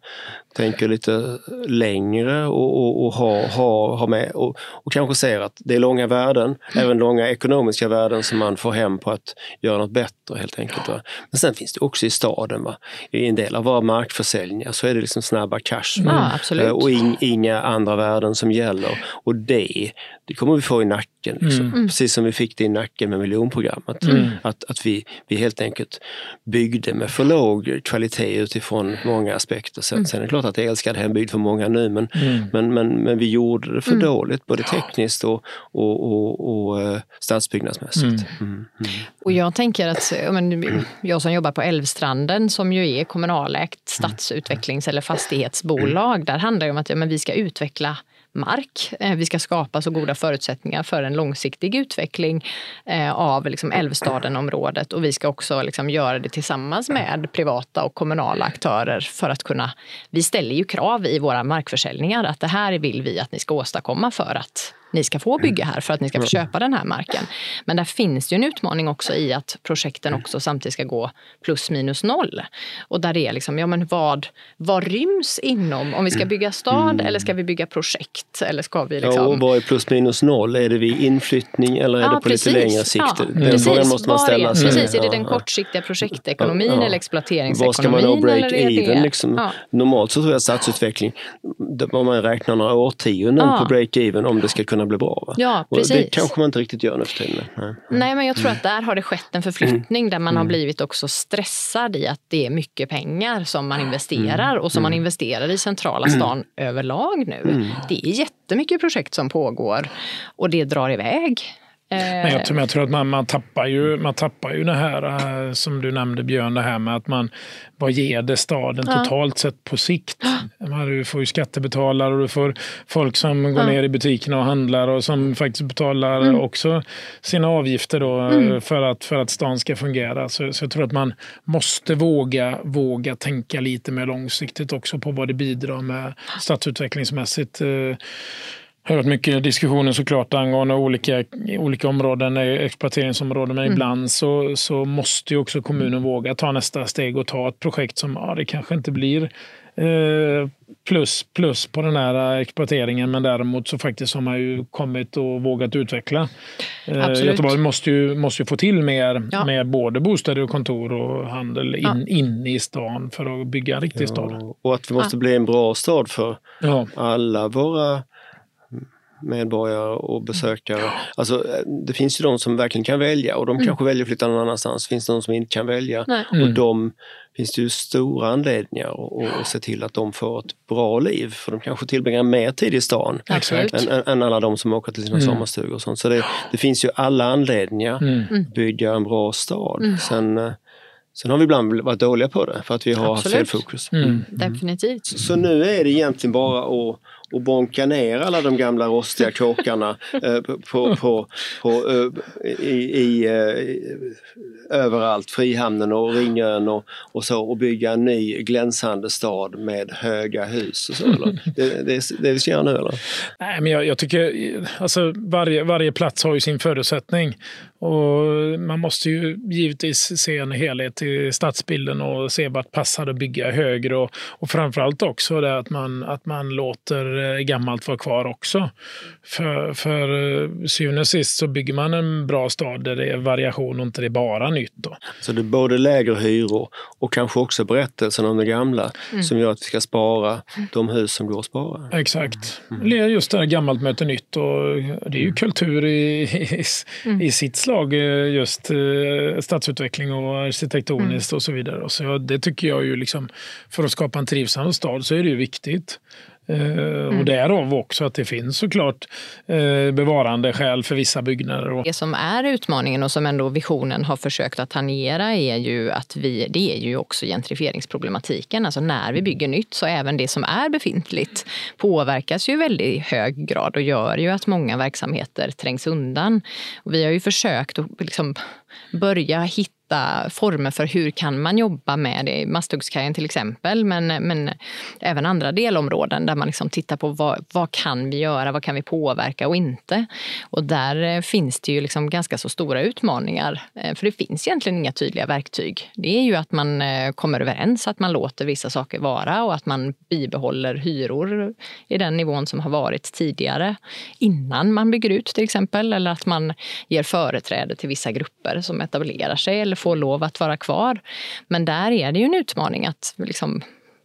Speaker 2: tänker lite längre och, och, och har, har, har med och, och kanske ser att det är långa värden, mm. även långa ekonomiska värden som man får hem på att göra något bättre helt enkelt. Va? Men sen finns det också i staden, va? i en del av våra markförsäljningar så är det liksom snabba cash
Speaker 3: mm.
Speaker 2: och in, inga andra värden som gäller. Och det, det kommer vi få i nacken, liksom. mm. precis som vi fick det i nacken med miljonprogrammet. Mm. Att, att vi, vi helt enkelt byggde med för låg kvalitet utifrån många aspekter. Sen, mm. sen är det klart att det är älskad hembygd för många nu men, mm. men, men, men vi gjorde det för mm. dåligt både tekniskt och, och, och, och uh, stadsbyggnadsmässigt. Mm.
Speaker 3: Mm. Mm. Och jag tänker att men, jag som jobbar på Älvstranden som ju är kommunalägt stadsutvecklings eller fastighetsbolag, där handlar det om att ja, men vi ska utveckla mark. Eh, vi ska skapa så goda förutsättningar för en långsiktig utveckling eh, av liksom Älvstaden-området och vi ska också liksom göra det tillsammans med privata och kommunala aktörer för att kunna... Vi ställer ju krav i våra markförsäljningar att det här vill vi att ni ska åstadkomma för att ni ska få bygga här för att ni ska få köpa den här marken. Men där finns ju en utmaning också i att projekten också samtidigt ska gå plus minus noll. Och där är liksom, ja men vad, vad ryms inom, om vi ska bygga stad mm. eller ska vi bygga projekt? Eller ska vi liksom...
Speaker 2: Ja, och vad är plus minus noll? Är det vid inflyttning eller är ja, det på precis. lite längre sikt? Ja,
Speaker 3: den precis. frågan måste man ställa sig. Precis, är det den kortsiktiga projektekonomin ja. eller exploateringsekonomin? Vad ska man nå break-even?
Speaker 2: Liksom? Normalt så tror jag stadsutveckling, om man räknar några årtionden på break-even om det ska kunna bli bra. Va?
Speaker 3: Ja, precis.
Speaker 2: det kanske man inte riktigt gör nu för tiden.
Speaker 3: Nej. Nej, men jag tror att där har det skett en förflyttning mm. där man har mm. blivit också stressad i att det är mycket pengar som man investerar mm. och som man mm. investerar i centrala stan överlag nu. Det är jättemycket projekt som pågår och det drar iväg.
Speaker 4: Men jag, tror, jag tror att man, man, tappar ju, man tappar ju det här äh, som du nämnde Björn, det här med att man vad ger det staden ja. totalt sett på sikt? Du får ju skattebetalare och du får folk som går ja. ner i butikerna och handlar och som faktiskt betalar mm. också sina avgifter då mm. för, att, för att stan ska fungera. Så, så jag tror att man måste våga, våga tänka lite mer långsiktigt också på vad det bidrar med stadsutvecklingsmässigt. Eh, det har varit mycket diskussioner såklart angående olika, olika områden, exploateringsområden, men mm. ibland så, så måste ju också kommunen våga ta nästa steg och ta ett projekt som ja, det kanske inte blir eh, plus, plus på den här exploateringen men däremot så faktiskt har man ju kommit och vågat utveckla. Eh, Göteborg måste ju, måste ju få till mer ja. med både bostäder och kontor och handel in, ja. inne i stan för att bygga en riktig ja. stad.
Speaker 2: Och att vi måste bli en bra stad för alla våra medborgare och besökare. Alltså, det finns ju de som verkligen kan välja och de mm. kanske väljer att flytta någon annanstans. Finns det de som inte kan välja mm. och de finns det ju stora anledningar att se till att de får ett bra liv. För de kanske tillbringar mer tid i stan än, än, än, alla de som åker till sina mm. sommarstugor och sånt. Så det, det finns ju alla anledningar mm. att bygga en bra stad. Mm. Sen, eh, Sen har vi ibland varit dåliga på det för att vi har haft fel fokus.
Speaker 3: Mm. Definitivt.
Speaker 2: Så, så, nu är det egentligen bara att och bonka ner alla de gamla rostiga kåkarna eh, på, på, på, eh, i, i, eh, överallt, Frihamnen och Ringön och, och så och bygga en ny glänsande stad med höga hus. Och så, eller? Det, det, det vi ska göra nu eller?
Speaker 4: Nej, men jag, jag tycker alltså varje, varje plats har ju sin förutsättning och man måste ju givetvis se en helhet i stadsbilden och se vart passar att bygga högre och, och framförallt också det att man, att man låter behöver gammalt vara kvar också. För, för syvende och sist så bygger man en bra stad där det är variation och inte det är bara nytt. Då.
Speaker 2: Så det är både lägre hyror och kanske också berättelsen om det gamla mm. som gör att vi ska spara de hus som går att spara.
Speaker 4: Exakt. Mm. Just det här gammalt möter nytt och det är ju kultur i, i, mm. i sitt slag just stadsutveckling och arkitektoniskt mm. och så vidare. Och så det tycker jag ju liksom, för att skapa en trivsam stad så är det ju viktigt. Eh, mm. Och därav också att det finns såklart eh, bevarande skäl för vissa byggnader.
Speaker 3: Det som är utmaningen och som ändå visionen har försökt att tangera är ju att vi, det är ju också gentrifieringsproblematiken. Alltså när vi bygger nytt så även det som är befintligt påverkas ju i väldigt hög grad och gör ju att många verksamheter trängs undan. Och vi har ju försökt att liksom börja hitta hitta former för hur kan man jobba med det. Masthuggskajen till exempel, men, men även andra delområden där man liksom tittar på vad, vad kan vi göra, vad kan vi påverka och inte. Och där eh, finns det ju liksom ganska så stora utmaningar, eh, för det finns egentligen inga tydliga verktyg. Det är ju att man eh, kommer överens, att man låter vissa saker vara och att man bibehåller hyror i den nivån som har varit tidigare innan man bygger ut till exempel, eller att man ger företräde till vissa grupper som etablerar sig eller få lov att vara kvar. Men där är det ju en utmaning att liksom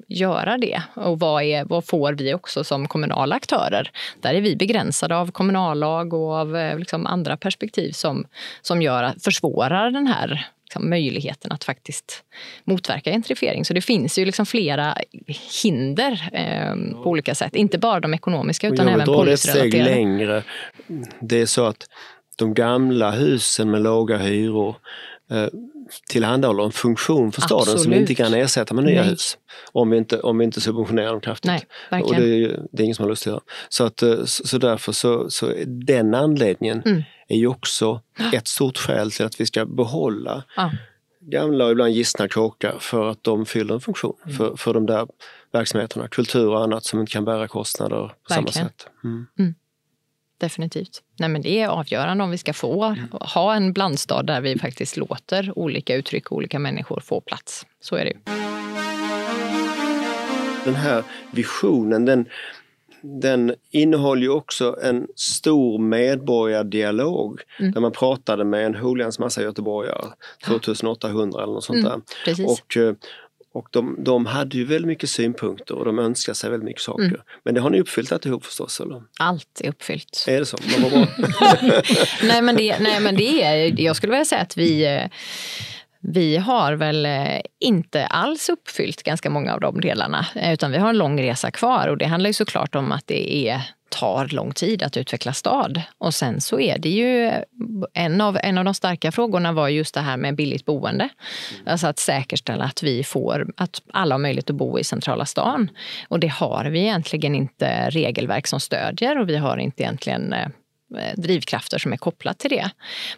Speaker 3: göra det. Och vad, är, vad får vi också som kommunala aktörer? Där är vi begränsade av kommunallag och av eh, liksom andra perspektiv som, som gör, försvårar den här liksom, möjligheten att faktiskt motverka gentrifiering. Så det finns ju liksom flera hinder eh, på olika sätt. Inte bara de ekonomiska utan även
Speaker 2: policyrelaterade. Jag vill dra ett steg längre. Det är så att de gamla husen med låga hyror tillhandahåller en funktion för staden Absolut. som vi inte kan ersätta med nya Nej. hus. Om vi, inte, om vi inte subventionerar dem kraftigt.
Speaker 3: Nej,
Speaker 2: och det är, det är ingen som har lust att göra. Så, att, eh, så, så därför så, så den anledningen mm. är ju också ett stort skäl till att vi ska behålla ja. gamla och ibland gistna kåkar för att de fyller en funktion mm. för, för de där verksamheterna, kultur och annat som inte kan bära kostnader på Verkligen. samma sätt. Mm.
Speaker 3: Definitivt. Nej, men det är avgörande om vi ska få ha en blandstad där vi faktiskt låter olika uttryck och olika människor få plats. Så är det ju.
Speaker 2: Den här visionen, den, den innehåller ju också en stor medborgardialog mm. där man pratade med en hulians massa göteborgare, 2800 eller något sånt mm, där. Och, eh, och de, de hade ju väldigt mycket synpunkter och de önskade sig väldigt mycket saker. Mm. Men det har ni uppfyllt alltihop förstås? Eller?
Speaker 3: Allt är uppfyllt.
Speaker 2: Är det så? Vad bra.
Speaker 3: nej, men det, nej men det är, jag skulle vilja säga att vi eh, vi har väl eh, inte alls uppfyllt ganska många av de delarna, eh, utan vi har en lång resa kvar och det handlar ju såklart om att det är tar lång tid att utveckla stad. Och sen så är det ju en av, en av de starka frågorna var just det här med billigt boende. Alltså att säkerställa att vi får, att alla har möjlighet att bo i centrala stan. Och det har vi egentligen inte regelverk som stödjer och vi har inte egentligen eh, Eh, drivkrafter som är kopplat till det.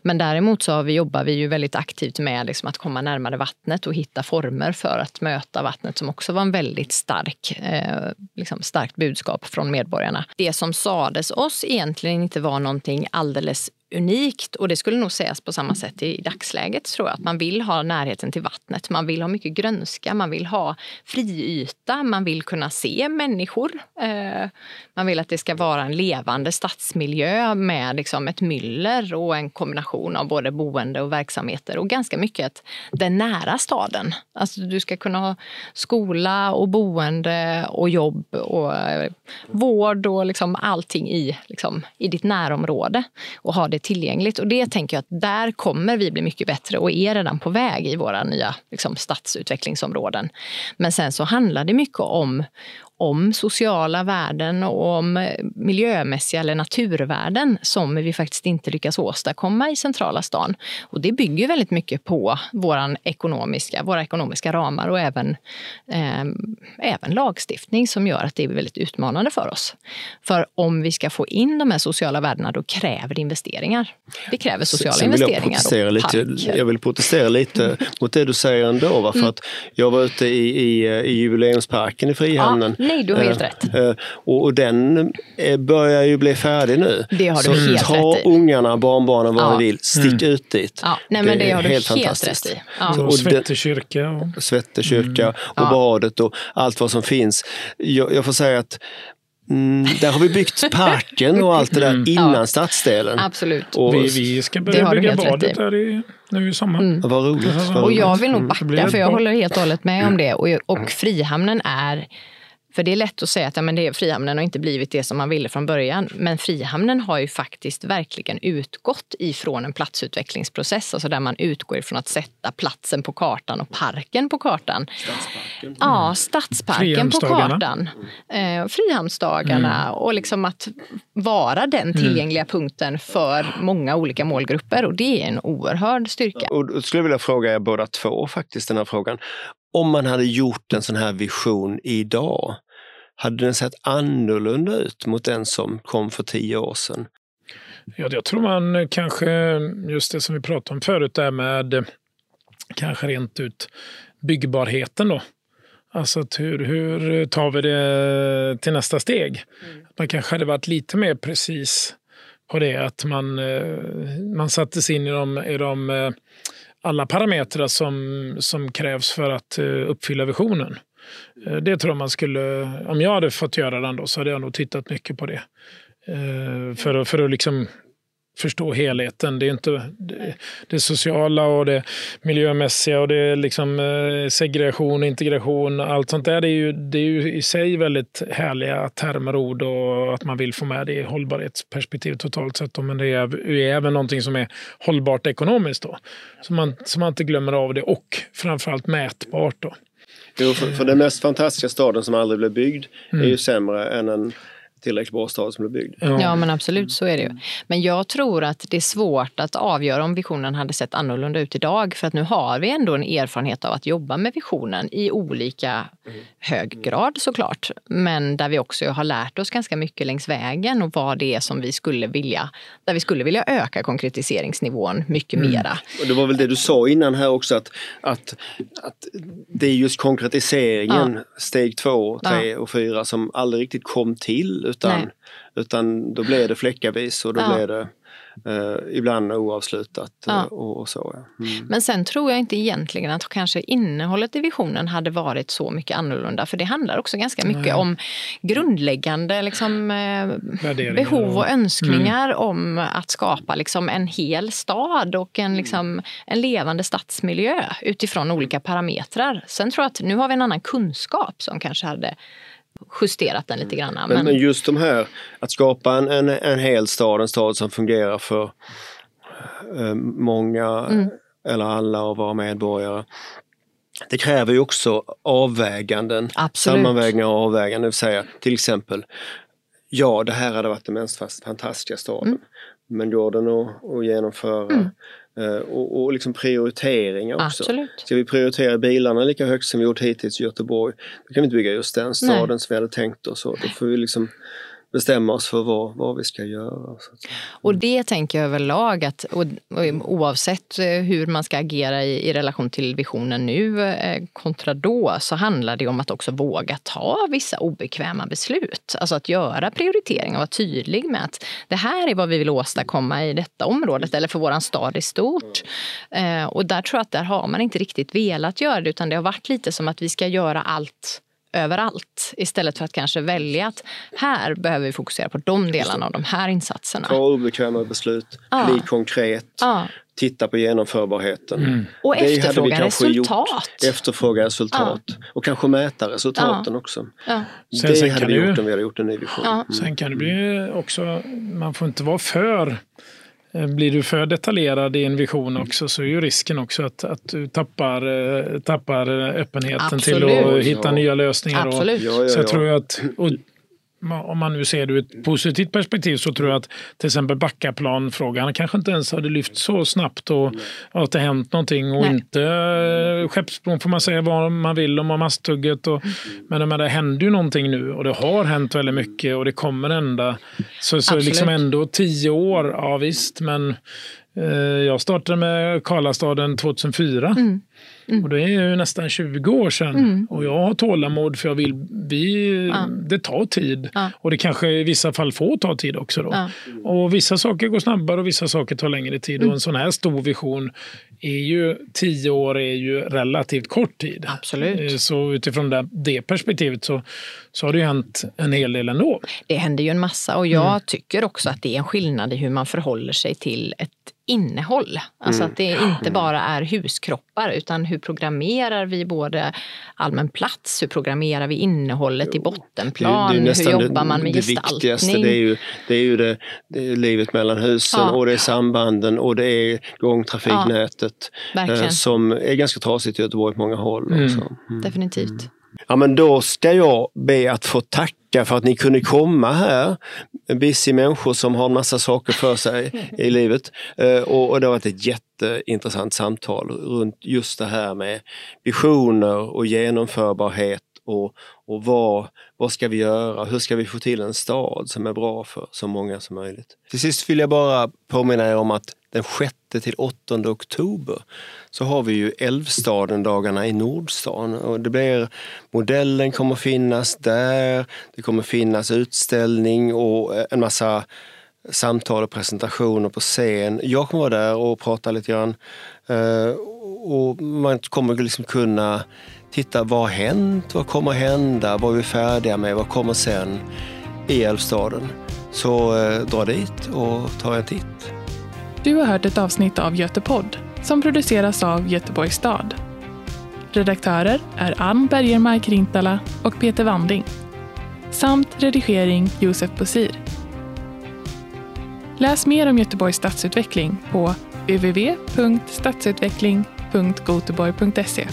Speaker 3: Men däremot så vi, jobbar vi ju väldigt aktivt med liksom att komma närmare vattnet och hitta former för att möta vattnet som också var en väldigt stark, eh, liksom starkt budskap från medborgarna. Det som sades oss egentligen inte var någonting alldeles unikt och det skulle nog sägas på samma sätt i dagsläget tror jag. Att man vill ha närheten till vattnet, man vill ha mycket grönska, man vill ha friyta, man vill kunna se människor. Eh, man vill att det ska vara en levande stadsmiljö med liksom ett myller och en kombination av både boende och verksamheter och ganska mycket den nära staden. Alltså du ska kunna ha skola och boende och jobb och eh, vård och liksom allting i, liksom, i ditt närområde och ha det tillgängligt. Och det tänker jag att där kommer vi bli mycket bättre och är redan på väg i våra nya liksom, stadsutvecklingsområden. Men sen så handlar det mycket om, om sociala värden och om miljömässiga eller naturvärden som vi faktiskt inte lyckas åstadkomma i centrala stan. Och det bygger väldigt mycket på våran ekonomiska, våra ekonomiska ramar och även, eh, även lagstiftning som gör att det är väldigt utmanande för oss. För om vi ska få in de här sociala värdena då kräver det investeringar. Det kräver sociala Sen investeringar
Speaker 2: jag och lite, Jag vill protestera lite mot det du säger ändå. Va? För mm. att jag var ute i, i, i jubileumsparken i Frihamnen
Speaker 3: Nej, du har helt eh, rätt.
Speaker 2: Eh, och den eh, börjar ju bli färdig nu.
Speaker 3: Det har du Så helt
Speaker 2: ta
Speaker 3: rätt
Speaker 2: i. ungarna, barnbarnen, vad ja. ni vill. Stick mm. ut dit.
Speaker 3: Ja. Nej, men det, det har du helt, helt rätt i.
Speaker 4: Ja. Och Svette kyrka.
Speaker 2: Svette kyrka mm. och badet och allt vad som finns. Jag, jag får säga att Mm, där har vi byggt parken och allt det där
Speaker 3: Mm.
Speaker 2: innan
Speaker 3: Ja.
Speaker 2: stadsdelen.
Speaker 3: Absolut.
Speaker 2: Och,
Speaker 4: Vi, vi ska börja bygga
Speaker 3: helt
Speaker 4: badet
Speaker 3: i.
Speaker 4: där i, nu i sommar.
Speaker 3: Mm.
Speaker 2: Vad roligt.
Speaker 4: Och
Speaker 2: Vad
Speaker 3: Och
Speaker 2: roligt.
Speaker 3: jag vill nog
Speaker 4: Mm,
Speaker 3: backa, för jag håller helt och hållet med om det. Och, och Frihamnen är för det är lätt att säga att ja, men det är, Frihamnen har inte blivit det som man ville från början. Men Frihamnen har ju faktiskt verkligen utgått ifrån en platsutvecklingsprocess. Alltså där man utgår ifrån att sätta platsen på kartan och parken på kartan.
Speaker 2: Stadsparken.
Speaker 3: Ja, Stadsparken på kartan. Eh, Frihamnsdagarna och liksom att vara den tillgängliga punkten för många olika målgrupper. Och det är en oerhörd styrka.
Speaker 2: Och då skulle jag vilja fråga er båda två faktiskt den här frågan. Om man hade gjort en sån här vision idag, hade den sett annorlunda ut mot den som kom för tio år sedan?
Speaker 4: Ja, jag tror man kanske, just det som vi pratade om förut, där med kanske rent ut byggbarheten då. Alltså att hur, hur tar vi det till nästa steg? Man kanske hade varit lite mer precis på det, att man, eh, man satte sig in i de, i de eh, alla parametrar som, som krävs för att eh, uppfylla visionen. Eh, det tror jag man skulle, om jag hade fått göra den då, så hade jag nog tittat mycket på det. Eh, för, att- för att liksom förstå helheten. Det är inte det, det sociala och det miljömässiga och det är liksom segregation segregation, integration, allt sånt där. Det är, ju, det är ju i sig väldigt härliga termer, och ord och att man vill få med det i hållbarhetsperspektiv totalt sett. Men det är, ju även någonting som är hållbart ekonomiskt då. Så man, så man inte glömmer av det och framförallt mätbart då.
Speaker 2: Jo, för, för den mest fantastiska staden som aldrig blev byggd är
Speaker 3: Mm.
Speaker 2: ju sämre än en tillräckligt bra stad som blev byggd.
Speaker 3: Ja, men absolut så är det ju. Men jag tror att det är svårt att avgöra om visionen hade sett annorlunda ut idag. För att nu har vi ändå en erfarenhet av att jobba med visionen i olika hög grad såklart. Men där vi också har lärt oss ganska mycket längs vägen och vad det är som vi skulle vilja, där vi skulle vilja öka konkretiseringsnivån mycket mera.
Speaker 2: Och det var väl det du sa innan här också att, att, att det är just konkretiseringen, steg två, tre och fyra som aldrig riktigt kom till utan,
Speaker 3: Nej.
Speaker 2: utan då blev det fläckavis och då
Speaker 3: Ja.
Speaker 2: blev det eh, ibland oavslutat eh,
Speaker 3: Ja.
Speaker 2: och, och så. Ja. Mm.
Speaker 3: Men sen tror jag inte egentligen att kanske innehållet i visionen hade varit så mycket annorlunda. För det handlar också ganska mycket
Speaker 4: Nej.
Speaker 3: om grundläggande liksom, eh, behov och önskningar om att skapa liksom, en hel stad och en, liksom, en levande stadsmiljö utifrån olika parametrar. Sen tror jag att nu har vi en annan kunskap som kanske hade justerat den lite grann.
Speaker 2: Men, men just de här, att skapa en, en, en hel stad, en stad som fungerar för eh, många
Speaker 3: Mm.
Speaker 2: eller alla av våra medborgare. Det kräver ju också avväganden,
Speaker 3: Absolut.
Speaker 2: sammanvägningar och avväganden. Det vill säga till exempel, ja det här hade varit den mest fantastiska staden.
Speaker 3: Mm.
Speaker 2: Men går den att, att genomföra? Eh, och, och liksom prioriteringar också.
Speaker 3: Absolut.
Speaker 2: Ska vi prioritera bilarna lika högt som vi gjort hittills i Göteborg, då kan vi inte bygga just den staden
Speaker 3: Nej.
Speaker 2: som vi hade tänkt oss. Då får vi liksom bestämma oss för vad, vad vi ska göra. Så att.
Speaker 3: Och det tänker jag överlag att och, och oavsett eh, hur man ska agera i, i relation till visionen nu eh, kontra då så handlar det om att också våga ta vissa obekväma beslut. Alltså att göra prioriteringar och vara tydlig med att det här är vad vi vill åstadkomma i detta området eller för våran stad i stort. Eh, och där tror jag att där har man inte riktigt velat göra det utan det har varit lite som att vi ska göra allt överallt istället för att kanske välja att här behöver vi fokusera på de delarna av de här insatserna.
Speaker 2: Ta obekväma beslut,
Speaker 3: Ja.
Speaker 2: bli konkret,
Speaker 3: Ja.
Speaker 2: titta på genomförbarheten.
Speaker 3: Och
Speaker 2: Det hade vi
Speaker 3: efterfråga
Speaker 2: gjort.
Speaker 3: resultat.
Speaker 2: Efterfråga resultat och kanske mäta resultaten också.
Speaker 3: Ja.
Speaker 4: Sen-
Speaker 2: det
Speaker 4: sen
Speaker 2: hade
Speaker 4: kan
Speaker 2: vi
Speaker 4: det
Speaker 2: gjort om vi hade gjort en ny vision.
Speaker 3: Ja.
Speaker 4: Sen kan det bli också, man får inte vara för blir du för detaljerad i en vision också så är ju risken också att, att du tappar, eh, tappar öppenheten till
Speaker 3: Absolut.
Speaker 4: att hitta
Speaker 2: Ja.
Speaker 4: nya lösningar. Och,
Speaker 3: Absolut.
Speaker 2: Ja, ja,
Speaker 4: så jag
Speaker 2: ja.
Speaker 4: tror att, och, om man nu ser det ur ett positivt perspektiv så tror jag att till exempel Backaplanfrågan kanske inte ens hade lyft så snabbt och att det hänt någonting och
Speaker 3: Nej.
Speaker 4: inte eh, Skeppsbron får man säga vad man vill om Masthugget. Och, men, menar, det händer ju någonting nu och det har hänt väldigt mycket och det kommer hända. Så, så
Speaker 3: Absolut.
Speaker 4: liksom ändå tio år, ja visst men eh, jag startade med Karlastaden 2004. Mm. Och det är ju nästan 20 år sedan. Mm. Och jag har tålamod för jag vill, vi, ja. det tar tid. Ja. Och det kanske i vissa fall får ta tid också. Då. Ja. Och vissa saker går snabbare och vissa saker tar längre tid. Mm. Och en sån här stor vision är ju, tio år är ju relativt kort tid.
Speaker 3: Absolut. Eh,
Speaker 4: så utifrån det, det perspektivet så, så har det ju hänt en hel del ändå.
Speaker 3: Det händer ju en massa och jag mm. tycker också att det är en skillnad i hur man förhåller sig till ett innehåll. Alltså mm. att det inte bara är huskroppar utan hur programmerar vi både allmän plats, hur programmerar vi innehållet i bottenplan, det, det hur jobbar man med
Speaker 2: det
Speaker 3: gestaltning?
Speaker 2: Viktigaste, det är ju, det är ju det, det är livet mellan husen ja. och det är sambanden och det är gångtrafiknätet ja, eh, som är ganska trasigt i Göteborg på många håll. Mm.
Speaker 3: Mm. Definitivt.
Speaker 2: Ja men då ska jag be att få tacka för att ni kunde komma här. Busy människor som har en massa saker för sig i livet. Eh, och, det har varit ett jätteintressant samtal runt just det här med visioner och genomförbarhet och, och vad, vad ska vi göra? Hur ska vi få till en stad som är bra för så många som möjligt? Till sist vill jag bara påminna er om att den 6 till 8 oktober så har vi ju Älvstaden-dagarna i Nordstan. Och det blir, modellen kommer finnas där, det kommer finnas utställning och eh, en massa samtal och presentationer på scen. Jag kommer vara där och prata lite grann. Eh, och man kommer liksom kunna titta, vad har hänt? Vad kommer hända? Vad är vi färdiga med? Vad kommer sen i Älvstaden? Så eh, dra dit och ta en titt.
Speaker 1: Du har hört ett avsnitt av Götepodd som produceras av Göteborgs stad. Redaktörer är Ann Bergermark Rintala och Peter Wanding. Samt redigering Josef Bosir. Läs mer om Göteborgs stadsutveckling på www.stadsutveckling.goteborg.se